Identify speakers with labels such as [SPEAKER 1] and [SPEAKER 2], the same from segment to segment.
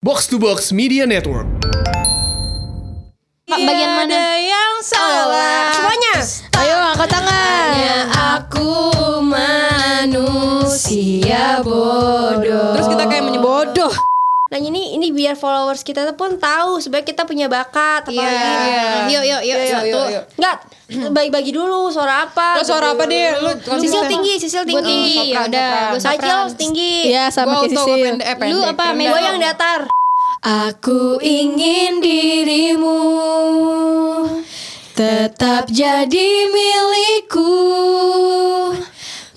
[SPEAKER 1] Box to Box Media Network.
[SPEAKER 2] Pak, bagian mana?
[SPEAKER 3] Ada yang salah.
[SPEAKER 2] Semuanya.
[SPEAKER 3] Ayo angkat tangan.
[SPEAKER 2] aku manusia bodoh.
[SPEAKER 3] Terus kita.
[SPEAKER 4] Nah ini ini biar followers kita tuh pun tahu sebenarnya kita punya bakat apa
[SPEAKER 2] Iya.
[SPEAKER 4] lagi.
[SPEAKER 2] Yuk, yuk, yuk,
[SPEAKER 3] Iya,
[SPEAKER 2] satu.
[SPEAKER 3] iya, iya.
[SPEAKER 4] Enggak, bagi-bagi dulu suara apa.
[SPEAKER 3] Lo suara apa deh? Lu
[SPEAKER 4] Sisil tinggi, sisil tinggi.
[SPEAKER 2] tinggi, ya udah.
[SPEAKER 4] Sajil tinggi.
[SPEAKER 3] Iya sama kayak Sisil.
[SPEAKER 2] Lu apa?
[SPEAKER 4] Gue yang datar.
[SPEAKER 2] Aku ingin dirimu tetap jadi milikku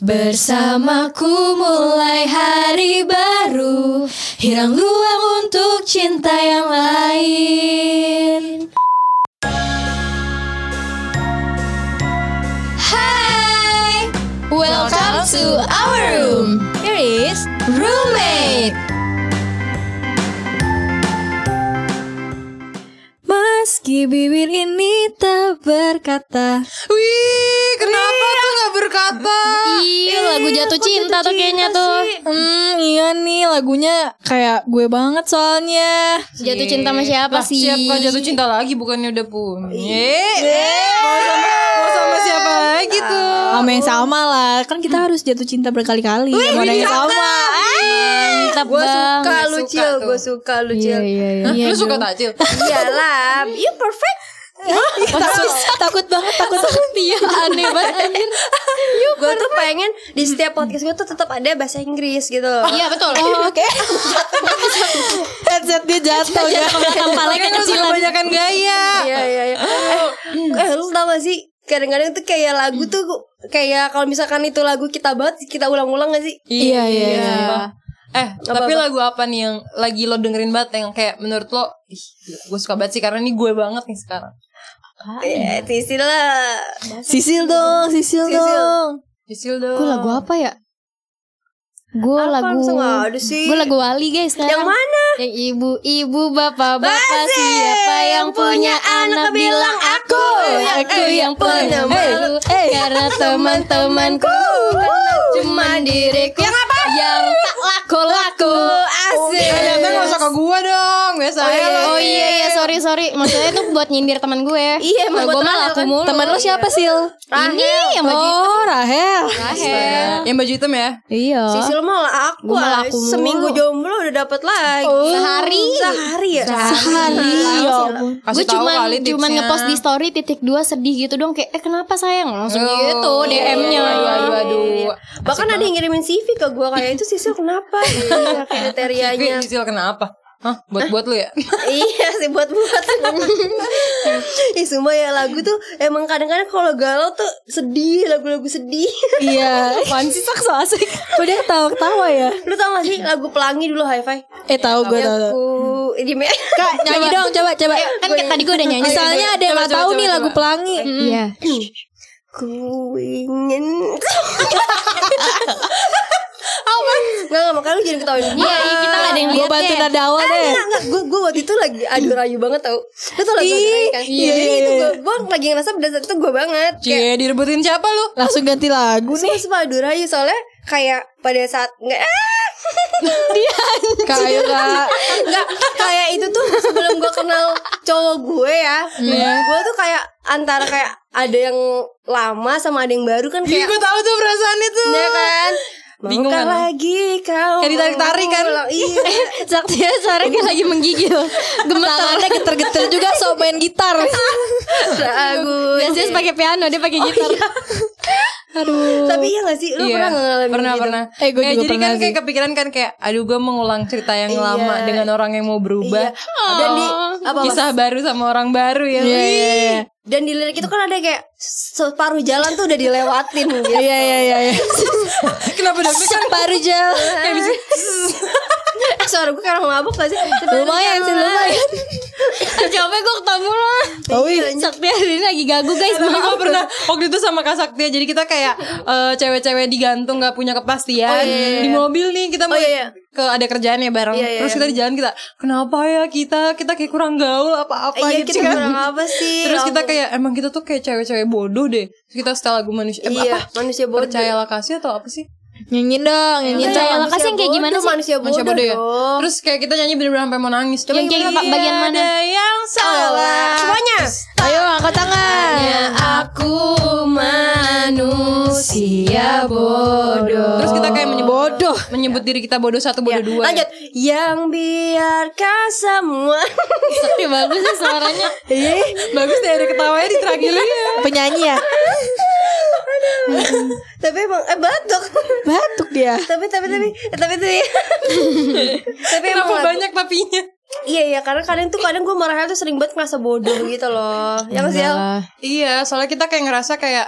[SPEAKER 2] Bersamaku mulai hari baru. Hirang ruang untuk cinta yang lain. Hai Welcome to our room. Here is Roommate. Meski bibir ini tak berkata
[SPEAKER 3] Wih, kenapa gak berkata?
[SPEAKER 2] Iya lagu jatuh cinta tuh kayaknya tuh
[SPEAKER 5] Hmm, iya nih lagunya kayak gue banget soalnya.
[SPEAKER 2] Jatuh cinta sama siapa
[SPEAKER 3] Lah,
[SPEAKER 2] sih?
[SPEAKER 3] siapa jatuh cinta lagi bukannya udah punya? Eh, mau sama, mau sama siapa lagi tuh?
[SPEAKER 5] Sama yang sama lah, kan kita harus jatuh cinta berkali-kali. Mau yang sama.
[SPEAKER 2] Mantap
[SPEAKER 4] Gue suka lu
[SPEAKER 3] Suka
[SPEAKER 4] cil, gue suka lu cil.
[SPEAKER 3] Lu suka takjil?
[SPEAKER 4] Iyalah, you perfect.
[SPEAKER 5] Takut, takut banget, takut takut dia.
[SPEAKER 2] Aneh banget anjir
[SPEAKER 4] Gue tuh pengen di setiap podcast gue tuh tetap ada bahasa Inggris gitu.
[SPEAKER 2] Iya betul
[SPEAKER 5] Oh, Oke. Headset dia jatuh ya.
[SPEAKER 2] Kepala
[SPEAKER 3] Makanya lu suka kebanyakan gaya.
[SPEAKER 4] Iya iya iya. Eh, eh, lu tau gak sih? Kadang-kadang tuh kayak lagu tuh kayak kalau misalkan itu lagu kita banget kita ulang-ulang gak sih?
[SPEAKER 5] Iya, iya, iya.
[SPEAKER 3] Eh, tapi lagu apa nih yang lagi lo dengerin banget yang kayak menurut lo, ih, gue suka banget sih karena ini gue banget nih sekarang.
[SPEAKER 4] Ya, Sisil lah.
[SPEAKER 5] Sisil dong, sisil,
[SPEAKER 4] Sisil.
[SPEAKER 5] dong.
[SPEAKER 3] Sisil dong.
[SPEAKER 2] Gue lagu apa ya? Gue lagu? Gue lagu Wali guys sekarang
[SPEAKER 4] Yang mana?
[SPEAKER 2] Yang ibu-ibu bapak-bapak Siapa yang punya anak bilang aku Aku yang punya malu Karena teman-temanku Karena cuma diriku? Yang tak laku-laku
[SPEAKER 4] Asik.
[SPEAKER 3] Ternyata gak usah ke gue dong, biasanya lo.
[SPEAKER 2] Oh iya iya sorry sorry Maksudnya itu buat nyindir teman gue
[SPEAKER 4] Iya, emang
[SPEAKER 2] Nah,
[SPEAKER 4] buat
[SPEAKER 2] Gue mah
[SPEAKER 4] Rahel
[SPEAKER 2] laku
[SPEAKER 4] kan.
[SPEAKER 2] mulu
[SPEAKER 5] Teman lo siapa, Sil?
[SPEAKER 2] Ini yang baju hitam
[SPEAKER 5] Oh, Rahel.
[SPEAKER 2] Rahel
[SPEAKER 3] Yang baju hitam ya?
[SPEAKER 5] Iya.
[SPEAKER 4] Sisil mah aku, ah.
[SPEAKER 2] laku mulu.
[SPEAKER 4] seminggu jomblo udah dapet lagi.
[SPEAKER 2] Sehari
[SPEAKER 4] Sehari ya?
[SPEAKER 5] Sehari. Ya.
[SPEAKER 3] Kasih
[SPEAKER 2] gue cuman
[SPEAKER 3] tipsnya.
[SPEAKER 2] ngepost di story titik dua sedih gitu dong kayak eh kenapa sayang langsung
[SPEAKER 3] Oh,
[SPEAKER 2] gitu DM-nya
[SPEAKER 3] Aduh, aduh, aduh.
[SPEAKER 4] Bahkan ada yang ngirimin CV ke gue kayak itu Sisil kenapa? Iya, kriterianya.
[SPEAKER 3] Sisil kenapa? Hah? Buat-buat lu ya?
[SPEAKER 4] iya sih buat buat. Ih sumpah ya lagu tuh emang kadang-kadang kalau galau tuh sedih lagu-lagu sedih.
[SPEAKER 5] Iya. Apaan sih sak so asik. Dia ketawa-ketawa ya?
[SPEAKER 4] Lu tau gak sih lagu pelangi dulu high five?
[SPEAKER 5] Eh tahu gue.
[SPEAKER 4] Aku di
[SPEAKER 5] Kak, nyanyi dong, coba coba.
[SPEAKER 2] kan kayak tadi gue udah nyanyi
[SPEAKER 5] Misalnya ada yang nggak tahu nih lagu pelangi.
[SPEAKER 2] iya
[SPEAKER 4] Ku ingin Makanya lu jangan ketawain gue
[SPEAKER 2] iya iya, kita gak ada yang
[SPEAKER 5] Gue
[SPEAKER 2] lihat
[SPEAKER 5] bantu
[SPEAKER 2] ya
[SPEAKER 5] nada awal
[SPEAKER 4] Eh,
[SPEAKER 5] deh.
[SPEAKER 4] enggak, enggak, gue, gue waktu itu lagi adu rayu banget tau Lu tau lagu adu rayu kan?
[SPEAKER 5] iya,
[SPEAKER 4] Jadi
[SPEAKER 5] iya,
[SPEAKER 4] itu
[SPEAKER 5] iya.
[SPEAKER 4] gue, gue lagi ngerasa pada saat itu gue banget Kayak,
[SPEAKER 3] Cie, direbutin siapa lu?
[SPEAKER 5] Langsung ganti lagu nih.
[SPEAKER 4] Sumpah, adu rayu soalnya kayak pada saat enggak ah,
[SPEAKER 5] Kayu kak.
[SPEAKER 4] Enggak, kayak itu tuh sebelum gue kenal cowok gue ya Gue tuh kayak antara kayak ada yang lama sama ada yang baru kan kayak
[SPEAKER 3] gue tahu tuh perasaan itu.
[SPEAKER 4] Ya kan
[SPEAKER 3] Bingung kan?
[SPEAKER 4] lagi kau
[SPEAKER 3] Kayak ditarik-tarik kan?
[SPEAKER 4] Iya
[SPEAKER 2] Saktia suara kayak lagi menggigil gemetar
[SPEAKER 5] Tangannya geter-geter juga so main gitar.
[SPEAKER 4] Lagu
[SPEAKER 2] biasanya pakai piano dia pakai gitar
[SPEAKER 5] Aduh.
[SPEAKER 4] Tapi iya gak sih Lu
[SPEAKER 3] Iya,
[SPEAKER 4] pernah gak ngalamin
[SPEAKER 3] pernah,
[SPEAKER 4] gitu?
[SPEAKER 3] pernah.
[SPEAKER 5] Eh, gue
[SPEAKER 3] Kayak
[SPEAKER 5] juga
[SPEAKER 3] jadi
[SPEAKER 5] pernah
[SPEAKER 3] kan kayak kepikiran kan kayak, aduh gue mengulang cerita yang
[SPEAKER 4] Iya.
[SPEAKER 3] lama dengan orang yang mau berubah.
[SPEAKER 4] Iya. Dan di apa Mas?
[SPEAKER 3] Kisah baru sama orang baru ya.
[SPEAKER 5] Iya iya iya.
[SPEAKER 4] Dan di lirik itu kan ada kayak separuh jalan tuh udah dilewatin gitu.
[SPEAKER 5] Iya iya iya. iya.
[SPEAKER 3] Kenapa dong? Kan
[SPEAKER 5] Baru jalan.
[SPEAKER 4] Eh suara gue orang mabuk gak sih?
[SPEAKER 5] Lumayan sih lumayan.
[SPEAKER 2] coba gue ketemu lah
[SPEAKER 5] Oh iya.
[SPEAKER 2] Saktia hari ini lagi gagu guys
[SPEAKER 3] Tapi gue pernah waktu itu sama Kak Saktia Jadi kita kayak eh, cewek-cewek digantung gak punya kepastian
[SPEAKER 4] Oh, iya, iya, iya.
[SPEAKER 3] Di mobil nih kita mau
[SPEAKER 4] Oh, iya, iya.
[SPEAKER 3] Ke ada kerjaan ya bareng.
[SPEAKER 4] Iya, iya,
[SPEAKER 3] Terus
[SPEAKER 4] iya.
[SPEAKER 3] kita di jalan kita Kenapa ya kita? Kita kayak kurang gaul apa-apa
[SPEAKER 4] Iya
[SPEAKER 3] gitu
[SPEAKER 4] kita
[SPEAKER 3] kan.
[SPEAKER 4] kurang apa sih?
[SPEAKER 3] Terus kita kayak Emang kita tuh kayak cewek-cewek bodoh deh. Terus kita setelah lagu manusia eh,
[SPEAKER 4] Iya
[SPEAKER 3] apa?
[SPEAKER 4] manusia bodoh.
[SPEAKER 3] Percayalah kasih atau apa sih?
[SPEAKER 5] Nyanyiin dong, nyanyiin
[SPEAKER 2] Percaya
[SPEAKER 5] dong.
[SPEAKER 2] lah, kasih yang kayak gimana sih?
[SPEAKER 4] Manusia bodoh,
[SPEAKER 3] Manusia bodoh ya.
[SPEAKER 4] dong.
[SPEAKER 3] Terus kayak kita nyanyi bener-bener sampai mau nangis.
[SPEAKER 2] Coba yang kayak
[SPEAKER 3] Tidak
[SPEAKER 2] bagian mana?
[SPEAKER 3] Ada yang salah.
[SPEAKER 4] Semuanya.
[SPEAKER 5] Ayo angkat tangan.
[SPEAKER 2] Aku manusia bodoh.
[SPEAKER 3] Terus kita kayak menyebut
[SPEAKER 5] Bodoh.
[SPEAKER 3] menyebut diri kita bodoh satu bodoh
[SPEAKER 4] Ya,
[SPEAKER 3] dua.
[SPEAKER 4] Lanjut. Yang biarkan semua.
[SPEAKER 2] Tapi bagus sih suaranya.
[SPEAKER 3] Bagus deh ada ketawanya di terakhirnya.
[SPEAKER 5] Penyanyi ya?
[SPEAKER 4] tapi emang eh batuk.
[SPEAKER 5] Batuk dia.
[SPEAKER 4] tapi tapi tapi eh, tapi tapi tapi emang
[SPEAKER 3] banyak tapinya?
[SPEAKER 4] Iya iya karena kadang tuh kadang gue marahnya tuh sering banget ngerasa bodoh gitu loh. Ya nggak sih El?
[SPEAKER 3] Iya, soalnya kita kayak ngerasa kayak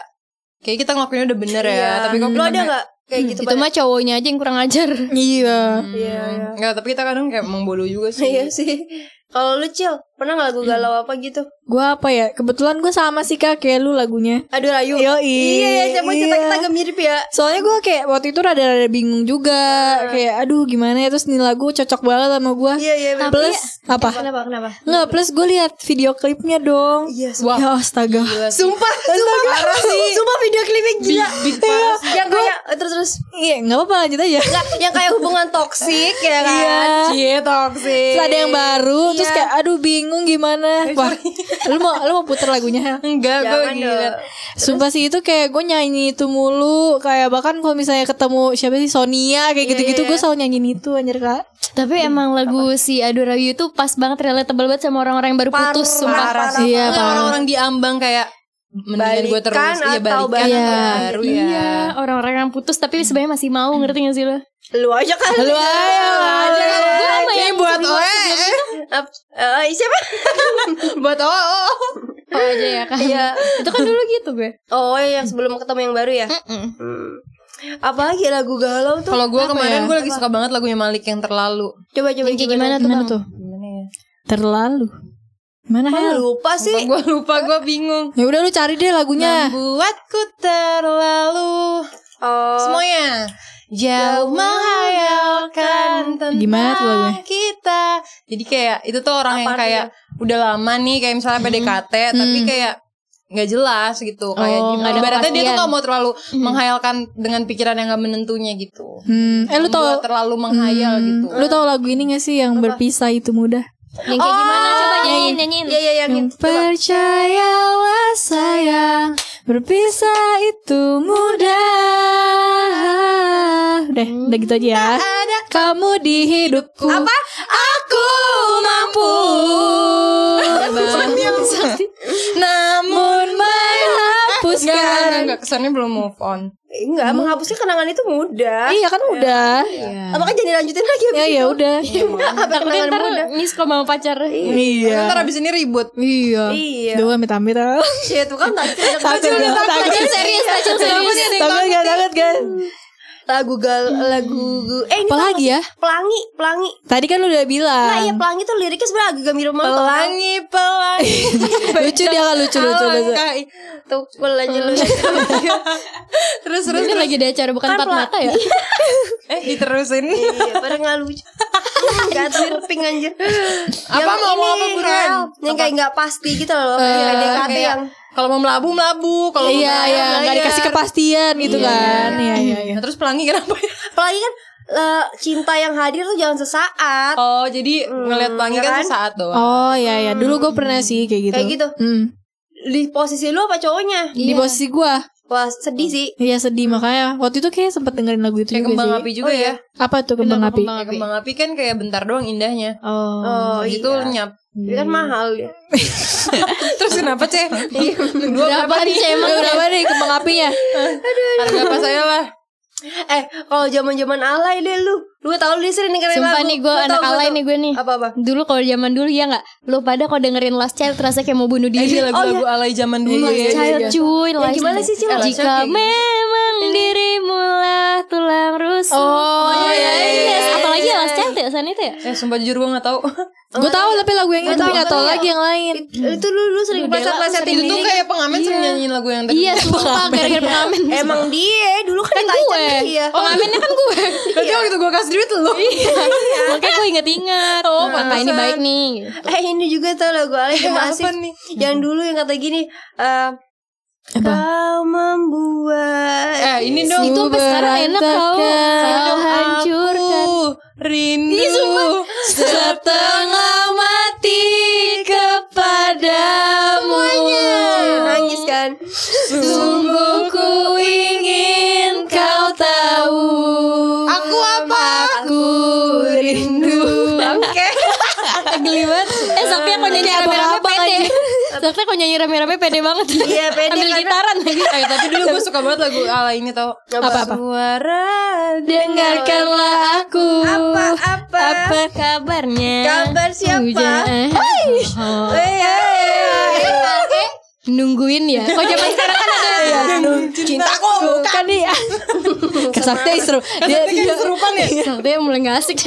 [SPEAKER 3] kayak kita ngelakuinnya udah bener ya.
[SPEAKER 4] Iya.
[SPEAKER 3] Tapi kok kita
[SPEAKER 4] ada
[SPEAKER 3] kayak-
[SPEAKER 4] nggak kayak gitu?
[SPEAKER 2] Itu mah cowoknya aja yang kurang ajar.
[SPEAKER 5] Iya.
[SPEAKER 4] Iya iya.
[SPEAKER 3] Enggak, tapi kita kadang kayak emang bodoh juga sih.
[SPEAKER 4] Iya sih. Kalau lu cil pernah nggak lagu galau apa gitu?
[SPEAKER 5] Gue apa ya? Kebetulan gue sama sih kak kayak lu lagunya.
[SPEAKER 4] Aduh Rayu.
[SPEAKER 5] Yoi.
[SPEAKER 4] Iya iya coba
[SPEAKER 5] Iya.
[SPEAKER 4] kita agak mirip ya.
[SPEAKER 5] Soalnya gue kayak waktu itu rada-rada bingung juga Kayak aduh gimana ya Terus nih lagu cocok banget sama gue
[SPEAKER 4] Iya iya. bener.
[SPEAKER 5] Plus apa?
[SPEAKER 4] Kenapa kenapa?
[SPEAKER 5] Nggak plus gue lihat video klipnya dong
[SPEAKER 4] Iya.
[SPEAKER 3] Wah.
[SPEAKER 5] Ya astaga
[SPEAKER 4] Sumpah, sumpah parah sih. Sumpah video klipnya gila. Kayak eh, terus
[SPEAKER 5] Iya nggak apa-apa lanjut aja.
[SPEAKER 4] Nggak, yang kayak hubungan toksik ya kan.
[SPEAKER 5] Iya.
[SPEAKER 3] Cie toxic.
[SPEAKER 5] Terus ada yang baru Terus
[SPEAKER 4] Iya.
[SPEAKER 5] kayak aduh bingung gimana? Wah lu mau lu mau puter lagunya?
[SPEAKER 3] Enggak, gue gila.
[SPEAKER 5] Sumpah sih itu kayak gue nyanyi itu mulu. Kayak bahkan kalau misalnya ketemu siapa sih Sonia Kayak gitu-gitu gue selalu nyanyiin itu anjir kak.
[SPEAKER 2] Tapi emang lagu si Ado Rayu itu pas banget relatable banget sama orang-orang yang baru putus sumpah.
[SPEAKER 4] Parah,
[SPEAKER 5] Iya parah.
[SPEAKER 3] orang-orang diambang kayak mendingan gue terus iya
[SPEAKER 4] atau
[SPEAKER 3] balikan
[SPEAKER 4] balikan.
[SPEAKER 3] atau baru ya.
[SPEAKER 2] Iya, orang-orang yang putus tapi sebenarnya masih mau ngerti gak sih lo?
[SPEAKER 4] Lu aja kan.
[SPEAKER 5] Lu ayo aja
[SPEAKER 2] Gue sama yang
[SPEAKER 3] buat oe.
[SPEAKER 4] Eh, siapa?
[SPEAKER 3] Buat oh, oh.
[SPEAKER 2] Oh aja ya kan.
[SPEAKER 4] Iya.
[SPEAKER 2] Itu kan dulu gitu gue.
[SPEAKER 4] Oh yang sebelum ketemu yang baru ya. Hmm. Apalagi lagu galau tuh.
[SPEAKER 3] Kalau gue kemarin
[SPEAKER 5] ya?
[SPEAKER 3] gue lagi suka banget lagunya Malik yang terlalu.
[SPEAKER 4] Coba coba
[SPEAKER 2] kayak gimana tuh?
[SPEAKER 5] Gimana tuh?
[SPEAKER 3] Gimana ya?
[SPEAKER 5] Terlalu Mana Hel?
[SPEAKER 4] lupa sih?
[SPEAKER 3] Gue lupa, gue bingung.
[SPEAKER 5] Ya udah lu cari deh lagunya.
[SPEAKER 3] Membuatku terlalu
[SPEAKER 4] Oh.
[SPEAKER 3] semuanya jauh menghayalkan tentang
[SPEAKER 5] Gimana tuh lagunya?
[SPEAKER 3] kita. Jadi kayak itu tuh orang yang
[SPEAKER 4] Apa
[SPEAKER 3] kayak udah lama nih kayak misalnya PDKT tapi kayak nggak jelas gitu kayak
[SPEAKER 2] Oh,
[SPEAKER 3] gimana.
[SPEAKER 2] ada
[SPEAKER 3] Ibaratnya dia tuh nggak mau terlalu menghayalkan dengan pikiran yang gak menentunya gitu.
[SPEAKER 5] Hmm, eh lu tau
[SPEAKER 3] terlalu menghayal gitu.
[SPEAKER 5] Lu tau lagu ini gak sih yang berpisah itu mudah?
[SPEAKER 2] Yang kayak gimana? Nyanyiin, nyanyiin.
[SPEAKER 4] Iya iya yang
[SPEAKER 5] Yang
[SPEAKER 4] itu. Coba.
[SPEAKER 5] percayalah sayang Berpisah itu mudah Udah, udah gitu aja ya
[SPEAKER 3] Ada
[SPEAKER 5] Kamu di hidupku Apa? Aku mampu
[SPEAKER 3] enggak, kesannya belum move on.
[SPEAKER 4] Enggak, menghapusnya kenangan itu mudah.
[SPEAKER 5] Iya kan udah
[SPEAKER 4] Apa kan jadi lanjutin lagi
[SPEAKER 5] Ya ya udah
[SPEAKER 4] Apa
[SPEAKER 2] Takutnya
[SPEAKER 4] kenangan
[SPEAKER 2] ntar
[SPEAKER 4] mudah?
[SPEAKER 2] miskom sama pacar.
[SPEAKER 5] Iya
[SPEAKER 3] Ntar abis ini ribut.
[SPEAKER 5] Iya
[SPEAKER 4] Iya.
[SPEAKER 5] Duh amit-amit.
[SPEAKER 4] Shit, tuh kan tadi ada
[SPEAKER 5] Takut? Takut
[SPEAKER 2] serius, pacar serius.
[SPEAKER 5] Takut gak? Takut gak?
[SPEAKER 4] Lagu gal lagu eh ini
[SPEAKER 5] Apa lagi ya?
[SPEAKER 4] Pelangi, pelangi.
[SPEAKER 5] Tadi kan udah
[SPEAKER 4] Nah,
[SPEAKER 5] bilang
[SPEAKER 4] iya pelangi tuh liriknya sebenarnya agak mirip sama
[SPEAKER 3] Pelangi, pelangi.
[SPEAKER 5] Lucu dia kan lucu lucu lucu.
[SPEAKER 4] Tuh, gue lanjut lu.
[SPEAKER 3] Terus, terus,
[SPEAKER 2] Ini lagi ada acara bukan
[SPEAKER 4] Kan
[SPEAKER 2] empat mata ya?
[SPEAKER 3] eh diterusin.
[SPEAKER 4] Iya, pada nggak lucu. Gak kuping anjir.
[SPEAKER 3] Apa mau ngomong apa, buruan?
[SPEAKER 4] Yang kayak nggak pasti gitu loh.
[SPEAKER 5] Eh,
[SPEAKER 4] Kayak DKT
[SPEAKER 3] Kayak
[SPEAKER 4] yang
[SPEAKER 3] kalau mau melabu melabu, kalau mau
[SPEAKER 5] Iya
[SPEAKER 3] bayar,
[SPEAKER 5] iya nggak
[SPEAKER 3] bayar.
[SPEAKER 5] dikasih kepastian gitu kan Iya iya iya
[SPEAKER 3] Nah, terus pelangi kenapa ya?
[SPEAKER 4] Apalagi kan eh, cinta yang hadir tuh jangan sesaat.
[SPEAKER 3] Oh, jadi ngeliat pelangi
[SPEAKER 4] ya
[SPEAKER 3] kan
[SPEAKER 4] kan?
[SPEAKER 3] sesaat doang.
[SPEAKER 5] Oh iya iya dulu gue pernah sih kayak gitu
[SPEAKER 4] Kayak gitu.
[SPEAKER 5] Hmm.
[SPEAKER 4] Di posisi lu apa cowoknya?
[SPEAKER 5] Di posisi gue
[SPEAKER 4] Wah, sedih sih.
[SPEAKER 5] Iya sedih makanya waktu itu kayak sempet dengerin lagu itu
[SPEAKER 3] Kayak
[SPEAKER 5] juga
[SPEAKER 3] kembang
[SPEAKER 5] sih
[SPEAKER 3] api juga ya.
[SPEAKER 5] Apa tuh kembang api?
[SPEAKER 3] Kayak kembang api kan kayak bentar doang indahnya.
[SPEAKER 5] Oh,
[SPEAKER 4] Oh,
[SPEAKER 3] gitu
[SPEAKER 4] iya.
[SPEAKER 3] lenyap.
[SPEAKER 4] Tapi kan mahal ya.
[SPEAKER 3] Terus kenapa, Ceh? Dua
[SPEAKER 2] Berapa
[SPEAKER 3] berapa
[SPEAKER 2] nih emang?
[SPEAKER 5] Udah berapa nih kembang apinya?
[SPEAKER 3] Harga apa saya lah?
[SPEAKER 4] Eh, kalau zaman-zaman alay deh lu. Lu tau lu sering dengerin
[SPEAKER 2] Sumpah
[SPEAKER 4] lagu.
[SPEAKER 2] nih gue
[SPEAKER 4] Gua
[SPEAKER 2] anak
[SPEAKER 4] tau,
[SPEAKER 2] alay
[SPEAKER 4] tau.
[SPEAKER 2] nih gue nih.
[SPEAKER 4] Apa-apa?
[SPEAKER 2] Dulu kalau zaman dulu ya nggak, lu pada kalau dengerin Last Child terasa kayak mau bunuh
[SPEAKER 3] Eh,
[SPEAKER 2] diri.
[SPEAKER 3] ini lagu-lagu alay zaman dulu
[SPEAKER 2] Last
[SPEAKER 3] ya.
[SPEAKER 2] Child cuy,
[SPEAKER 4] Yang
[SPEAKER 2] Last
[SPEAKER 4] gimana
[SPEAKER 2] Child.
[SPEAKER 4] sih?
[SPEAKER 3] Eh, Child
[SPEAKER 2] Jika
[SPEAKER 3] kayak gitu.
[SPEAKER 2] memang dirimu lah tulang rusuk.
[SPEAKER 5] Oh, iya, iya,
[SPEAKER 2] Yes, Apalagi Last Child ya, sana itu ya.
[SPEAKER 3] Eh, sumpah jujur gue gak tau.
[SPEAKER 5] Gue tahu tapi lagu yang itu tapi nggak tahu
[SPEAKER 4] tapi
[SPEAKER 5] lagi yang lain.
[SPEAKER 4] Itu lu lu sering pleset-plesetin
[SPEAKER 3] Itu tuh kayak pengamen sering nyanyiin lagu yang tadi.
[SPEAKER 2] Iya, sumpah gara-gara pengamen.
[SPEAKER 4] Emang dia dulu kan,
[SPEAKER 2] kan
[SPEAKER 4] yang
[SPEAKER 2] gue.
[SPEAKER 4] ngajak dia.
[SPEAKER 2] Pengamennya kan gue.
[SPEAKER 3] Berarti waktu itu gue kasih duit lu.
[SPEAKER 2] Makanya gue inget-inget. Oh, nah, ini baik nih. gitu.
[SPEAKER 4] Eh ini juga tau lagu
[SPEAKER 3] Apa
[SPEAKER 4] masif
[SPEAKER 3] nih?
[SPEAKER 4] Yang dulu yang kata gini eh Kau membuat
[SPEAKER 3] Eh ini dong.
[SPEAKER 2] Itu sampai sekarang enak tau. Kau hancurkan.
[SPEAKER 3] Aku rindu
[SPEAKER 2] Setengah mati kepadamu.
[SPEAKER 4] Nangis kan?
[SPEAKER 2] Sungguh ku ingin kau tahu.
[SPEAKER 3] Aku apa?
[SPEAKER 2] Aku rindu.
[SPEAKER 4] Oke.
[SPEAKER 2] Geli banget. Eh Sakti kok nyanyi rame-rame pede Sakti kok nyanyi rame-rame pede banget.
[SPEAKER 4] Iya, pede
[SPEAKER 2] Ambil
[SPEAKER 4] karena-
[SPEAKER 2] gitaran. Lagi
[SPEAKER 3] Eh tapi dulu gue suka banget lagu ala ini tau.
[SPEAKER 4] Apa-apa?
[SPEAKER 3] Suara
[SPEAKER 2] Dengarkanlah aku.
[SPEAKER 4] Apa apa?
[SPEAKER 2] Apa kabarnya?
[SPEAKER 4] Kabar siapa?
[SPEAKER 2] Hujan. Eh. Oh. Nungguin ya. Kok zaman sekarang kan ada
[SPEAKER 3] Cintaku
[SPEAKER 5] Bukan. nih ya. Kesakti seru. Dia dia
[SPEAKER 3] Serupan ya?
[SPEAKER 2] Sakti mulai gak asik.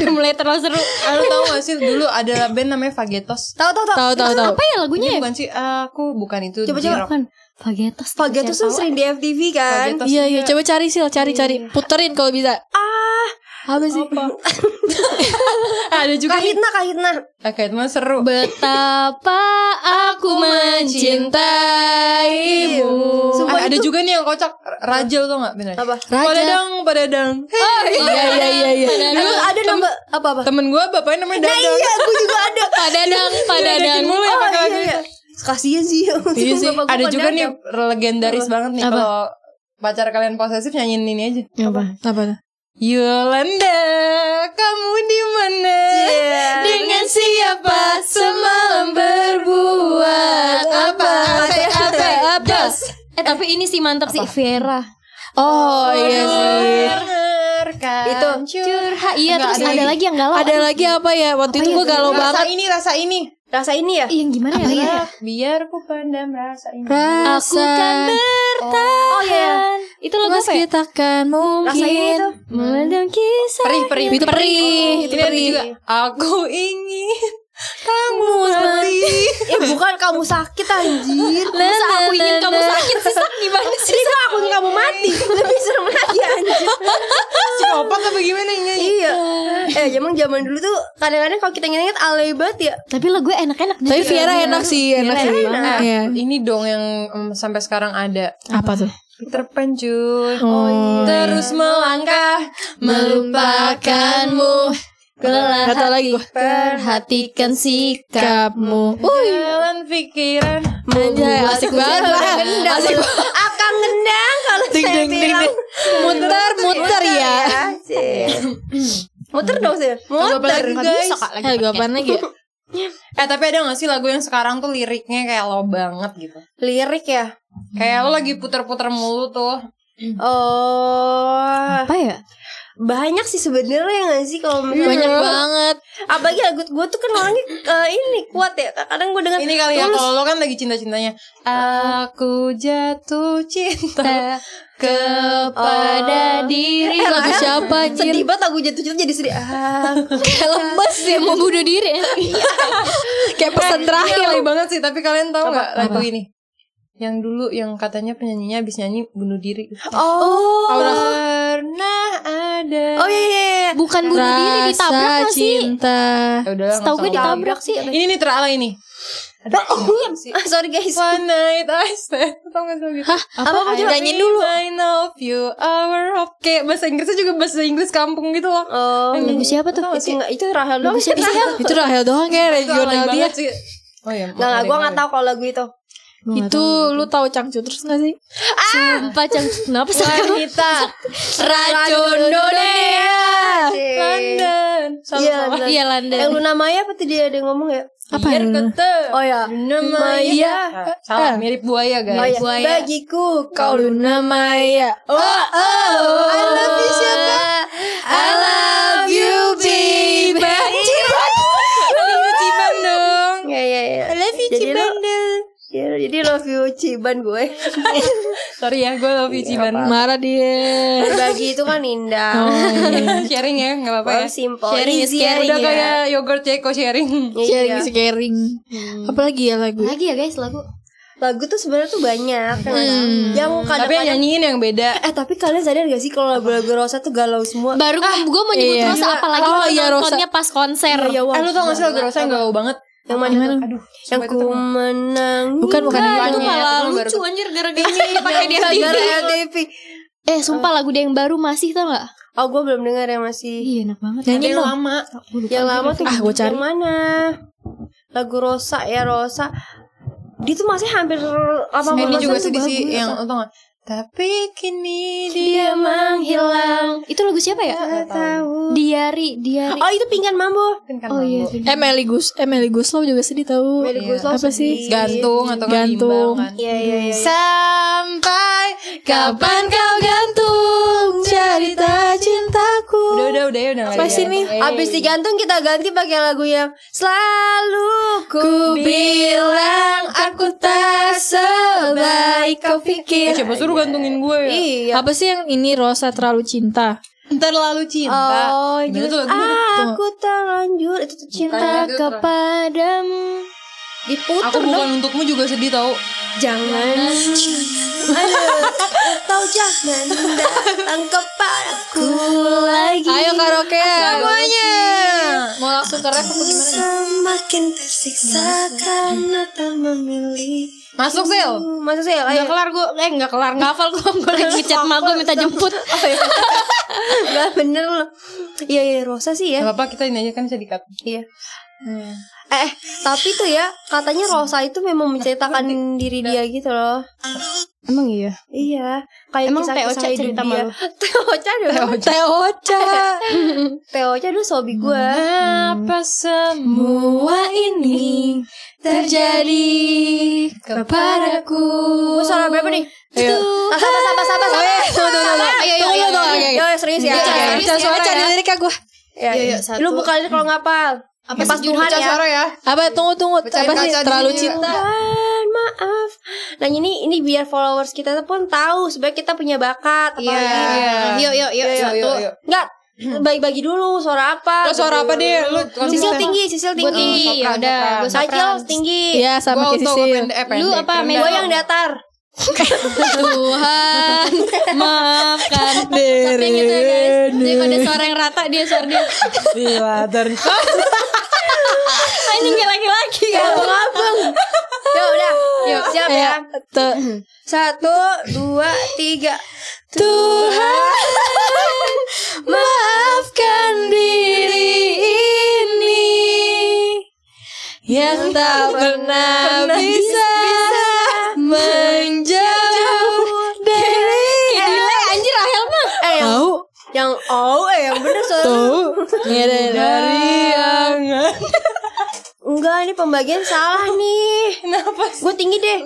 [SPEAKER 2] Udah mulai terlalu seru.
[SPEAKER 3] Lu tau gak sih dulu ada band namanya Fagetos?
[SPEAKER 4] Tahu tahu tahu
[SPEAKER 5] tahu tahu tahu.
[SPEAKER 2] Apa ya lagunya ya?
[SPEAKER 3] bukan sih Aku bukan itu
[SPEAKER 4] Coba, coba.
[SPEAKER 2] Bukan. Fagetos
[SPEAKER 4] Fagetos tuh sering di FTV kan?
[SPEAKER 5] Iya iya. coba cari sil cari cari. Puterin kalau bisa.
[SPEAKER 4] Ah
[SPEAKER 5] Apa sih?
[SPEAKER 3] Ada juga nih.
[SPEAKER 4] Kahitna kahitna.
[SPEAKER 3] Oke teman seru.
[SPEAKER 2] Betapa aku mencintaimu.
[SPEAKER 4] Sumpah
[SPEAKER 3] Ah, Ada
[SPEAKER 4] itu-
[SPEAKER 3] juga nih yang kocak. Rajal tau gak bener
[SPEAKER 4] Apa?
[SPEAKER 3] Padadang Padadang
[SPEAKER 5] Iya iya iya iya.
[SPEAKER 4] Dulu ada nama apa apa?
[SPEAKER 3] Temen gue bapaknya namanya
[SPEAKER 4] Nah
[SPEAKER 3] Dadang.
[SPEAKER 4] iya, gue juga ada.
[SPEAKER 2] Padadang Padadang
[SPEAKER 3] mulu ya
[SPEAKER 4] Oh
[SPEAKER 3] pakai
[SPEAKER 4] iya iya.
[SPEAKER 3] itu.
[SPEAKER 4] Kasian sih.
[SPEAKER 3] Iya sih. Ada juga nih legendaris banget nih. Kalau pacar kalian posesif nyanyiin ini aja.
[SPEAKER 2] Apa?
[SPEAKER 5] Apa? tuh?
[SPEAKER 3] Yolanda, kamu di mana?
[SPEAKER 4] Iya.
[SPEAKER 2] Dengan siapa semalam berbuat apa apa apa apa Eh tapi ini sih mantap sih Vera
[SPEAKER 5] Oh iya sih.
[SPEAKER 3] Itu
[SPEAKER 2] Curhat Iya
[SPEAKER 3] Enggak,
[SPEAKER 2] terus
[SPEAKER 3] ada
[SPEAKER 2] ada,
[SPEAKER 3] lagi.
[SPEAKER 2] lagi yang galau
[SPEAKER 5] Ada lagi apa ya? Waktu itu gue galau
[SPEAKER 3] rasa
[SPEAKER 5] banget.
[SPEAKER 3] ini, rasa ini.
[SPEAKER 4] Rasa ini ya?
[SPEAKER 2] Iya, Yang gimana ya? Iya.
[SPEAKER 3] Biar ku pandang rasa ini.
[SPEAKER 2] Aku kan bertahan
[SPEAKER 4] Oh iya.
[SPEAKER 2] Itu lagu apa ya?
[SPEAKER 5] takkan
[SPEAKER 4] Rasa ini
[SPEAKER 5] mungkin.
[SPEAKER 4] tuh.
[SPEAKER 2] Memandang kisah
[SPEAKER 3] Perih, perih.
[SPEAKER 5] Itu perih, itu
[SPEAKER 3] Ini ada
[SPEAKER 5] perih.
[SPEAKER 3] juga. Aku ingin kamu mati.
[SPEAKER 4] Eh bukan kamu sakit anjir.
[SPEAKER 2] Masa aku ingin kamu sakit sih Sak gimana sih?
[SPEAKER 4] Jadi aku ingin kamu mati. Lebih serem lagi anjir.
[SPEAKER 3] Psikopat apa gimana ini?
[SPEAKER 4] Iya. Eh zaman zaman dulu tuh kadang-kadang kalau kita inget-inget alay banget ya.
[SPEAKER 2] Tapi lagunya enak-enak
[SPEAKER 5] Tapi Viera enak sih, enak sih.
[SPEAKER 3] Nah,
[SPEAKER 5] Iya.
[SPEAKER 3] ini dong yang sampai sekarang ada.
[SPEAKER 5] Apa tuh?
[SPEAKER 3] Cuy.
[SPEAKER 5] Oh, iya.
[SPEAKER 3] Terus melangkah
[SPEAKER 2] melupakanmu Kelak
[SPEAKER 5] Gak tau lagi gue.
[SPEAKER 2] perhatikan sikapmu
[SPEAKER 3] Jalan pikiran
[SPEAKER 5] Anjay, asik banget. Asik
[SPEAKER 4] Akan gendang kalau
[SPEAKER 5] Ding
[SPEAKER 4] saya
[SPEAKER 5] ding
[SPEAKER 4] bilang.
[SPEAKER 5] ding. Muter muter ya.
[SPEAKER 4] Muter dong sih. Muter.
[SPEAKER 3] lagi, guys?
[SPEAKER 5] Eh, gue apaan lagi ya?
[SPEAKER 3] Eh tapi ada gak sih lagu yang sekarang tuh liriknya kayak lo banget gitu
[SPEAKER 4] Lirik ya.
[SPEAKER 3] Kayak lo lagi puter-puter mulu tuh
[SPEAKER 4] Oh.
[SPEAKER 2] Apa ya?
[SPEAKER 4] Banyak sih sebenarnya gak sih kalau misalnya
[SPEAKER 5] Banyak banget.
[SPEAKER 4] apalagi lagu gue tuh kan orangnya eh, ini kuat ya. Kadang gue dengar
[SPEAKER 3] Ini kali ya kalau lo kan lagi cinta-cintanya. Aku jatuh cinta
[SPEAKER 2] Kepada diri.
[SPEAKER 4] Eh,
[SPEAKER 5] Lagu
[SPEAKER 4] lah,
[SPEAKER 5] siapa anjir?
[SPEAKER 4] sedih banget lagu jatuh cinta jadi sedih.
[SPEAKER 5] Kayak lemes
[SPEAKER 2] Dia mau bunuh diri. Ya?
[SPEAKER 5] Kayak pesan terakhir.
[SPEAKER 3] alay banget sih Tapi kalian tahu gak lagu ini Yang dulu yang katanya penyanyinya habis nyanyi bunuh diri.
[SPEAKER 4] Oh.
[SPEAKER 3] Pernah ada.
[SPEAKER 4] Oh iya iya, iya.
[SPEAKER 2] Bukan bunuh diri ditabrak
[SPEAKER 5] Rasa
[SPEAKER 2] gak sih?
[SPEAKER 5] cinta.
[SPEAKER 3] Ya
[SPEAKER 2] Setahu gue ditabrak sih.
[SPEAKER 3] Ini nih terala ini. Ada apa sih
[SPEAKER 4] ah, sorry guys.
[SPEAKER 3] One night I spent. Tau gak sih gitu?
[SPEAKER 5] Hah?
[SPEAKER 4] apa apa? coba
[SPEAKER 5] Nyanyiin dulu.
[SPEAKER 3] I know you our hope Kayak bahasa Inggrisnya juga bahasa Inggris kampung gitu loh.
[SPEAKER 4] Oh
[SPEAKER 2] Lagu siapa tuh?
[SPEAKER 4] itu nggak itu Rahel doang
[SPEAKER 2] sih?
[SPEAKER 5] Itu Rahel doang
[SPEAKER 3] alay
[SPEAKER 5] regional dia.
[SPEAKER 3] banget sih? Oh iya
[SPEAKER 4] nggak nggak gue nggak tahu kalau lagu itu
[SPEAKER 5] Itu lu tahu Cangcut terus gak sih?
[SPEAKER 2] Sumpah Cang Kenapa sih?
[SPEAKER 3] Wanita
[SPEAKER 2] Racun dunia.
[SPEAKER 3] London
[SPEAKER 4] Iya, London.
[SPEAKER 2] Iya London.
[SPEAKER 4] Yang Luna Maya apa tuh dia ada yang ngomong ya?
[SPEAKER 5] Apa
[SPEAKER 3] Biar
[SPEAKER 5] yang-
[SPEAKER 3] kete.
[SPEAKER 4] Oh ya.
[SPEAKER 3] Maya. Salah. Mirip buaya guys.
[SPEAKER 4] Oh ya
[SPEAKER 2] Buaya.
[SPEAKER 4] bagiku.
[SPEAKER 5] Kau Luna Maya.
[SPEAKER 4] oh oh. I love you siapa?
[SPEAKER 5] I love
[SPEAKER 4] ya, jadi love you Ciban gue
[SPEAKER 3] Sorry ya gue love you Ciban
[SPEAKER 5] Marah dia.
[SPEAKER 4] berbagi itu kan indah
[SPEAKER 3] Sharing ya gak apa-apa ya
[SPEAKER 4] Oh, simple
[SPEAKER 2] Sharing is
[SPEAKER 4] Easy
[SPEAKER 2] caring
[SPEAKER 3] Udah
[SPEAKER 4] aja.
[SPEAKER 3] kayak yogurt Ceko sharing
[SPEAKER 5] Sharing
[SPEAKER 4] Iya.
[SPEAKER 5] is caring. Apalagi ya lagu?
[SPEAKER 2] Lagi ya guys lagu
[SPEAKER 4] lagu tuh sebenarnya tuh banyak ya nggak sih? yang
[SPEAKER 3] Tapi yang nyanyiin yang beda
[SPEAKER 4] eh tapi kalian sadar gak sih kalau lagu-lagu Rosa tuh galau semua
[SPEAKER 2] Baru gue mau nyebut
[SPEAKER 5] iya.
[SPEAKER 2] Rosa Apalagi
[SPEAKER 5] Oh,
[SPEAKER 2] oh,
[SPEAKER 5] iya, Rosa.
[SPEAKER 2] nontonnya pas konser
[SPEAKER 4] Iya, wah,
[SPEAKER 3] Eh lu tau gak sih lagu Rosa yang galau banget
[SPEAKER 4] Yang mana?
[SPEAKER 3] Aduh,
[SPEAKER 4] Yang
[SPEAKER 3] sumpah itu
[SPEAKER 4] ku menang.
[SPEAKER 5] Bukan, bukan.
[SPEAKER 2] Itu malah
[SPEAKER 3] itu baru
[SPEAKER 2] lucu anjir gara-gara ini pakai di
[SPEAKER 4] LTV.
[SPEAKER 2] Eh, sumpah lagu dia yang baru masih tau gak?
[SPEAKER 4] Oh, gue belum dengar yang masih.
[SPEAKER 2] Iya, enak banget.
[SPEAKER 3] Yang
[SPEAKER 5] dong.
[SPEAKER 3] lama.
[SPEAKER 4] Yang lama tuh
[SPEAKER 5] Ah, gua cari.
[SPEAKER 4] Yang mana? Lagu Rosa ya Rosa. Dia tuh masih hampir 80
[SPEAKER 3] Eh, ini juga
[SPEAKER 4] tuh
[SPEAKER 3] sih
[SPEAKER 4] bagus.
[SPEAKER 3] yang tau gak? Tapi kini
[SPEAKER 2] Dia
[SPEAKER 3] dia
[SPEAKER 2] menghilang. Itu lagu siapa ya?
[SPEAKER 4] Gak tahu.
[SPEAKER 2] Diari, Diari.
[SPEAKER 4] Oh itu pinggan mambo.
[SPEAKER 3] kan
[SPEAKER 2] Oh iya.
[SPEAKER 5] Eh Meli Gus, eh Meli Guslow juga sedih tahu.
[SPEAKER 4] Meli Guslow
[SPEAKER 5] Apa
[SPEAKER 4] sedih.
[SPEAKER 5] sih?
[SPEAKER 3] gantung atau
[SPEAKER 5] Gantung.
[SPEAKER 3] kan.
[SPEAKER 4] Iya iya iya.
[SPEAKER 3] Sampai
[SPEAKER 5] Kapan kau gantung cintaku?
[SPEAKER 3] Udah
[SPEAKER 5] Apa sih nih?
[SPEAKER 3] Eh,
[SPEAKER 4] Abis digantung kita ganti pakai lagu yang selalu ku bilang aku tak sebaik kau
[SPEAKER 3] eh,
[SPEAKER 4] pikir.
[SPEAKER 3] siapa suruh gantungin gue ya?
[SPEAKER 4] Iya.
[SPEAKER 5] Apa sih yang ini Rosa terlalu cinta?
[SPEAKER 3] Terlalu cinta.
[SPEAKER 4] Oh, just
[SPEAKER 3] tuh
[SPEAKER 4] aku terlanjur itu tuh cinta
[SPEAKER 3] itu
[SPEAKER 4] kepadamu. Diputer
[SPEAKER 3] Aku
[SPEAKER 4] dong.
[SPEAKER 3] bukan untukmu juga sedih tau.
[SPEAKER 4] Jangan Aduh Kau jangan datang kepadaku lagi
[SPEAKER 5] Ayo karaoke.
[SPEAKER 4] Semuanya
[SPEAKER 5] Mau langsung ke ref apa gimana?
[SPEAKER 4] Semakin tersiksa karena tak memilih.
[SPEAKER 3] Masuk Sil.
[SPEAKER 4] Masuk
[SPEAKER 2] Gak
[SPEAKER 4] ayo.
[SPEAKER 2] kelar gue Eh gak kelar. Gak hafal gue Gue lagi ngechat emak gue minta jemput.
[SPEAKER 4] Gak bener loh. Iya iya Rosa sih ya.
[SPEAKER 3] Gak apa-apa kita ini aja kan bisa dikat.
[SPEAKER 4] Iya Eh tapi tuh ya Katanya Rosa itu memang menceritakan diri dia gitu loh
[SPEAKER 2] Emang iya
[SPEAKER 4] Iya Kayak
[SPEAKER 2] Emang
[SPEAKER 4] kisah-kisah
[SPEAKER 2] Teo Ocha
[SPEAKER 4] hidup
[SPEAKER 2] cerita
[SPEAKER 4] dia.
[SPEAKER 2] sama lu?
[SPEAKER 4] Teo Ocha dulu
[SPEAKER 5] Teh Ocha.
[SPEAKER 4] Teo Ocha dulu sobi gue
[SPEAKER 3] Apa semua
[SPEAKER 5] ini terjadi kepadaku.
[SPEAKER 4] Gue suara berapa nih?
[SPEAKER 5] Ayo.
[SPEAKER 4] Ah, sabar, sabar, sabar, sabar.
[SPEAKER 5] Tunggu, tunggu, tunggu.
[SPEAKER 4] Ayo, ayo, ayo, ayo, ayo, ayo, serius ya.
[SPEAKER 5] Cari,
[SPEAKER 4] Ayo,
[SPEAKER 5] cari,
[SPEAKER 4] ayo.
[SPEAKER 5] cari, cari liriknya gue.
[SPEAKER 4] Ya,
[SPEAKER 2] Iya, iya,
[SPEAKER 4] ya.
[SPEAKER 2] satu.
[SPEAKER 4] Lu buka lirik kalau ngapal. Apa pas Tuhan ya?
[SPEAKER 3] suara ya.
[SPEAKER 5] Apa tunggu tunggu apa sih terlalu
[SPEAKER 3] dulu.
[SPEAKER 5] cinta?
[SPEAKER 4] Tuhan, maaf. Nah ini ini biar followers kita pun tahu sebenarnya kita punya bakat.
[SPEAKER 2] Iya
[SPEAKER 3] Iya.
[SPEAKER 2] Yuk yuk yuk
[SPEAKER 3] Yuk,
[SPEAKER 2] Satu.
[SPEAKER 4] Enggak, bagi-bagi dulu suara apa.
[SPEAKER 3] Lo suara apa deh? Lu
[SPEAKER 4] Sisil tinggi, Sisil
[SPEAKER 2] Gue
[SPEAKER 4] tinggi.
[SPEAKER 2] tinggi Ya udah Gue
[SPEAKER 4] tinggi.
[SPEAKER 5] Iya sama kayak Sisil.
[SPEAKER 2] Lu apa.
[SPEAKER 4] Gue yang datar.
[SPEAKER 2] Tuhan Maafkan Tapi yang itu ya guys Daripada suara yang rata Dia suara dia
[SPEAKER 3] Gila, dan
[SPEAKER 2] Anjing kayak laki-laki ya
[SPEAKER 4] Abang-abang. Yuk udah. Yuk siap ya. Satu, dua, tiga.
[SPEAKER 5] Tuhan maafkan diri ini yang tak pernah bisa menjauh dari
[SPEAKER 2] Gila anjir Rahel mah.
[SPEAKER 4] Eh yang
[SPEAKER 5] tahu
[SPEAKER 4] yang oh eh yang bener
[SPEAKER 5] Iya, dari yang
[SPEAKER 4] Enggak, ini pembagian salah nih.
[SPEAKER 3] Kenapa sih?
[SPEAKER 4] Gue tinggi deh.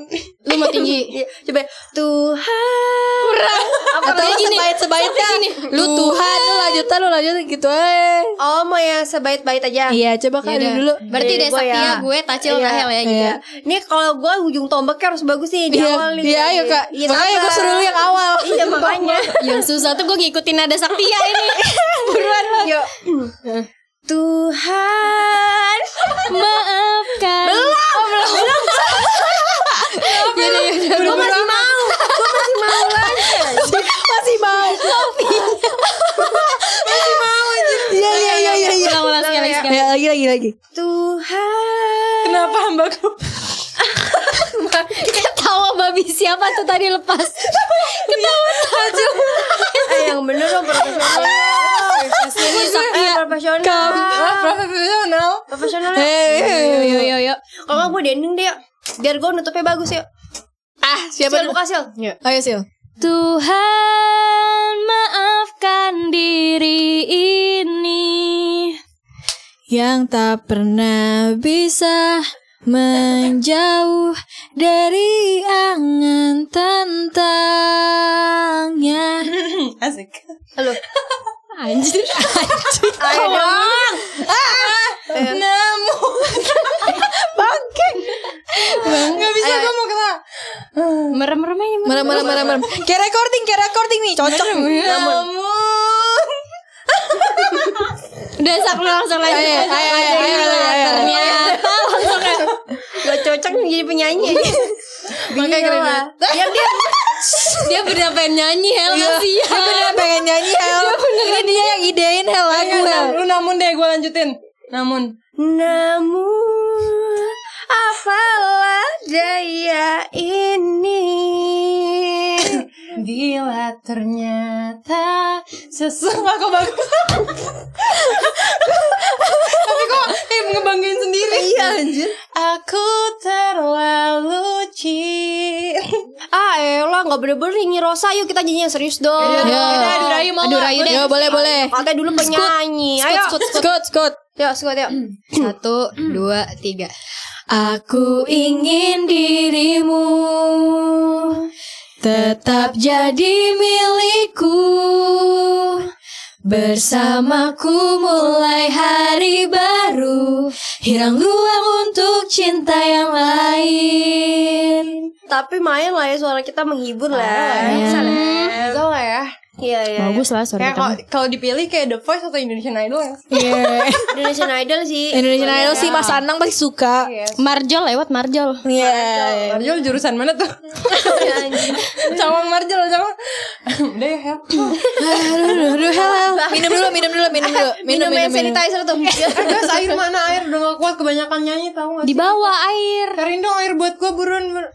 [SPEAKER 2] Lu mau tinggi
[SPEAKER 4] Iya, Coba Tuhan. Kurang. Apa
[SPEAKER 5] atau
[SPEAKER 4] nih?
[SPEAKER 5] sebaik sebaiknya lu Tuhan lu lanjutan lu lanjutan gitu eh
[SPEAKER 4] Oh, mau yang sebait-bait aja.
[SPEAKER 5] iya coba kali dulu
[SPEAKER 2] Berarti
[SPEAKER 4] Iya,
[SPEAKER 2] deh Saktia
[SPEAKER 4] ya.
[SPEAKER 2] gue Tacil
[SPEAKER 4] Iya.
[SPEAKER 2] Rahel ya gitu
[SPEAKER 5] Iya.
[SPEAKER 4] Ini kalau gue ujung tombaknya harus bagus nih di
[SPEAKER 5] Iya,
[SPEAKER 4] awal nih.
[SPEAKER 5] iya ayo kak
[SPEAKER 4] Iya,
[SPEAKER 5] Makanya gue suruh lu yang awal
[SPEAKER 4] Iya makanya.
[SPEAKER 2] Yang susah tuh gue ngikutin nada Saktia ini
[SPEAKER 4] Buruan lo. Yuk. Tuhan.
[SPEAKER 2] Maafkan
[SPEAKER 4] Belum. belum. belum.
[SPEAKER 2] Yaudah yaudah
[SPEAKER 4] Gue masih mau. Gue masih mau lagi.
[SPEAKER 5] masih mau masih mau aja iya iya iya iya iya
[SPEAKER 2] Ulang ulang sekali sekali
[SPEAKER 5] Ya, lagi lagi lagi
[SPEAKER 4] Tuhan.
[SPEAKER 3] Kenapa hambaku?
[SPEAKER 2] Ketawa babi siapa tuh tadi lepas Ketawa
[SPEAKER 4] Eh yang bener dong profesional.
[SPEAKER 2] Ini Saktia
[SPEAKER 4] Eh profesional.
[SPEAKER 3] Ah, profesional.
[SPEAKER 4] Profesional.
[SPEAKER 5] eh
[SPEAKER 4] ya.
[SPEAKER 2] Yuk yuk yuk yuk
[SPEAKER 4] Kalau nggak gue dending deh. yuk. Biar gue nutupnya bagus yuk.
[SPEAKER 5] ah siapa
[SPEAKER 4] Sil buka sil.
[SPEAKER 5] ayo sil
[SPEAKER 2] Tuhan maafkan diri ini
[SPEAKER 5] yang tak pernah bisa menjauh dari angan tentangnya
[SPEAKER 3] Asik.
[SPEAKER 4] Halo.
[SPEAKER 2] Anjir.
[SPEAKER 4] Ayo dong.
[SPEAKER 3] Namun
[SPEAKER 5] bangke.
[SPEAKER 3] Gak bisa gue mau kena.
[SPEAKER 2] Merem-merem aja
[SPEAKER 5] merem merem merem merem. Kayak recording kayak recording nih cocok.
[SPEAKER 3] Namun
[SPEAKER 2] Udah sak lu langsung lanjut.
[SPEAKER 5] Ayo, ayo, ayo, ayo.
[SPEAKER 2] Ternyata langsung ya.
[SPEAKER 4] Gak cocok jadi penyanyi.
[SPEAKER 3] Makanya keren.
[SPEAKER 4] Diam diam.
[SPEAKER 2] Dia bener pengen nyanyi Hel kasih
[SPEAKER 5] Dia bener pengen nyanyi Hel. Ini dia yang idein Hel lagu Hel.
[SPEAKER 3] Lu namun deh gue lanjutin. Namun.
[SPEAKER 4] Namun Apalah daya ini?
[SPEAKER 3] Bila ternyata sesungguh aku bagus kayak ngebanggain sendiri
[SPEAKER 4] Iya anjir
[SPEAKER 3] Aku terlalu cinta
[SPEAKER 4] Ah elah gak bener-bener nyanyi Rosa Yuk kita nyanyi yang serius dong
[SPEAKER 5] Ya.
[SPEAKER 3] Udah adu rayu mau
[SPEAKER 2] Adu
[SPEAKER 3] nggak?
[SPEAKER 2] rayu deh.
[SPEAKER 5] Ya boleh boleh.
[SPEAKER 4] Katanya dulu penyanyi Ayo
[SPEAKER 2] Skut, skut,
[SPEAKER 5] Skut skut.
[SPEAKER 4] Yuk skut yuk
[SPEAKER 2] Satu, dua, tiga. Aku ingin dirimu tetap jadi milikku. Bersamaku mulai hari baru. Hirang ruang untuk cinta yang lain.
[SPEAKER 4] Tapi main lah ya suara kita menghibur lah. Bisa lah
[SPEAKER 3] Bisa lah ya
[SPEAKER 4] Iya iya
[SPEAKER 2] Bagus lah suara
[SPEAKER 3] Kayak kalau kalau dipilih kayak The Voice atau Indonesian Idol ya?
[SPEAKER 5] Iya.
[SPEAKER 4] Indonesian Idol sih.
[SPEAKER 5] Indonesian Idol sih Mas Anang pasti suka.
[SPEAKER 2] Marjol lewat Marjol.
[SPEAKER 5] Iya.
[SPEAKER 3] Marjol jurusan mana tuh? Cawang Marjol Cawang. Udah ya Hel
[SPEAKER 5] Aduh, aduh, aduh, hel, hel. Minum dulu, minum dulu, minum dulu.
[SPEAKER 4] Minum hand sanitizer tuh.
[SPEAKER 3] Eh guys air mana? Air Udah gak kuat kebanyakan nyanyi tau gak
[SPEAKER 2] Di
[SPEAKER 3] sih?
[SPEAKER 2] Bawah air.
[SPEAKER 3] Cariin dong air buat gue buruan bur-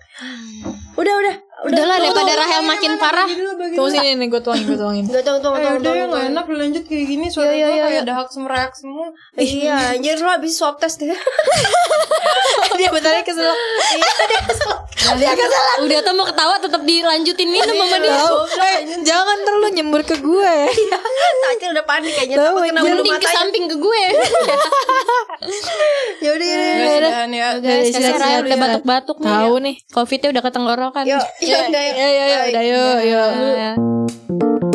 [SPEAKER 4] Udah udah
[SPEAKER 2] Udahlah daripada Rahel makin parah.
[SPEAKER 3] dulu
[SPEAKER 5] sini nih, gue tuangin, gue tuangin.
[SPEAKER 4] Gak tunggu tunggu
[SPEAKER 3] Eh
[SPEAKER 4] tunggu
[SPEAKER 3] udah ya
[SPEAKER 4] tunggu,
[SPEAKER 3] gak enak dilanjut kayak gini Suara
[SPEAKER 4] Iya,
[SPEAKER 3] gue
[SPEAKER 4] iya,
[SPEAKER 3] kayak
[SPEAKER 4] iya.
[SPEAKER 3] dahak semerayak semua.
[SPEAKER 4] Iya anjir lu habis swab test deh
[SPEAKER 5] Dia bentarnya kesel.
[SPEAKER 2] Udah. tuh mau ketawa tetap dilanjutin minum sama dia.
[SPEAKER 5] Eh, jangan ntar lu nyembur ke gue.
[SPEAKER 4] Tadi udah panik kayaknya. Takut kena bulu
[SPEAKER 2] ke
[SPEAKER 4] matanya.
[SPEAKER 2] samping ke gue.
[SPEAKER 3] Guys udahan ya
[SPEAKER 2] Guys,
[SPEAKER 5] Silakan,
[SPEAKER 2] kasih Rahel udah batuk-batuk nih.
[SPEAKER 5] Tahu nih.
[SPEAKER 2] Covidnya udah ketenggorokan
[SPEAKER 5] Ya ya ya, udah yuk yuk.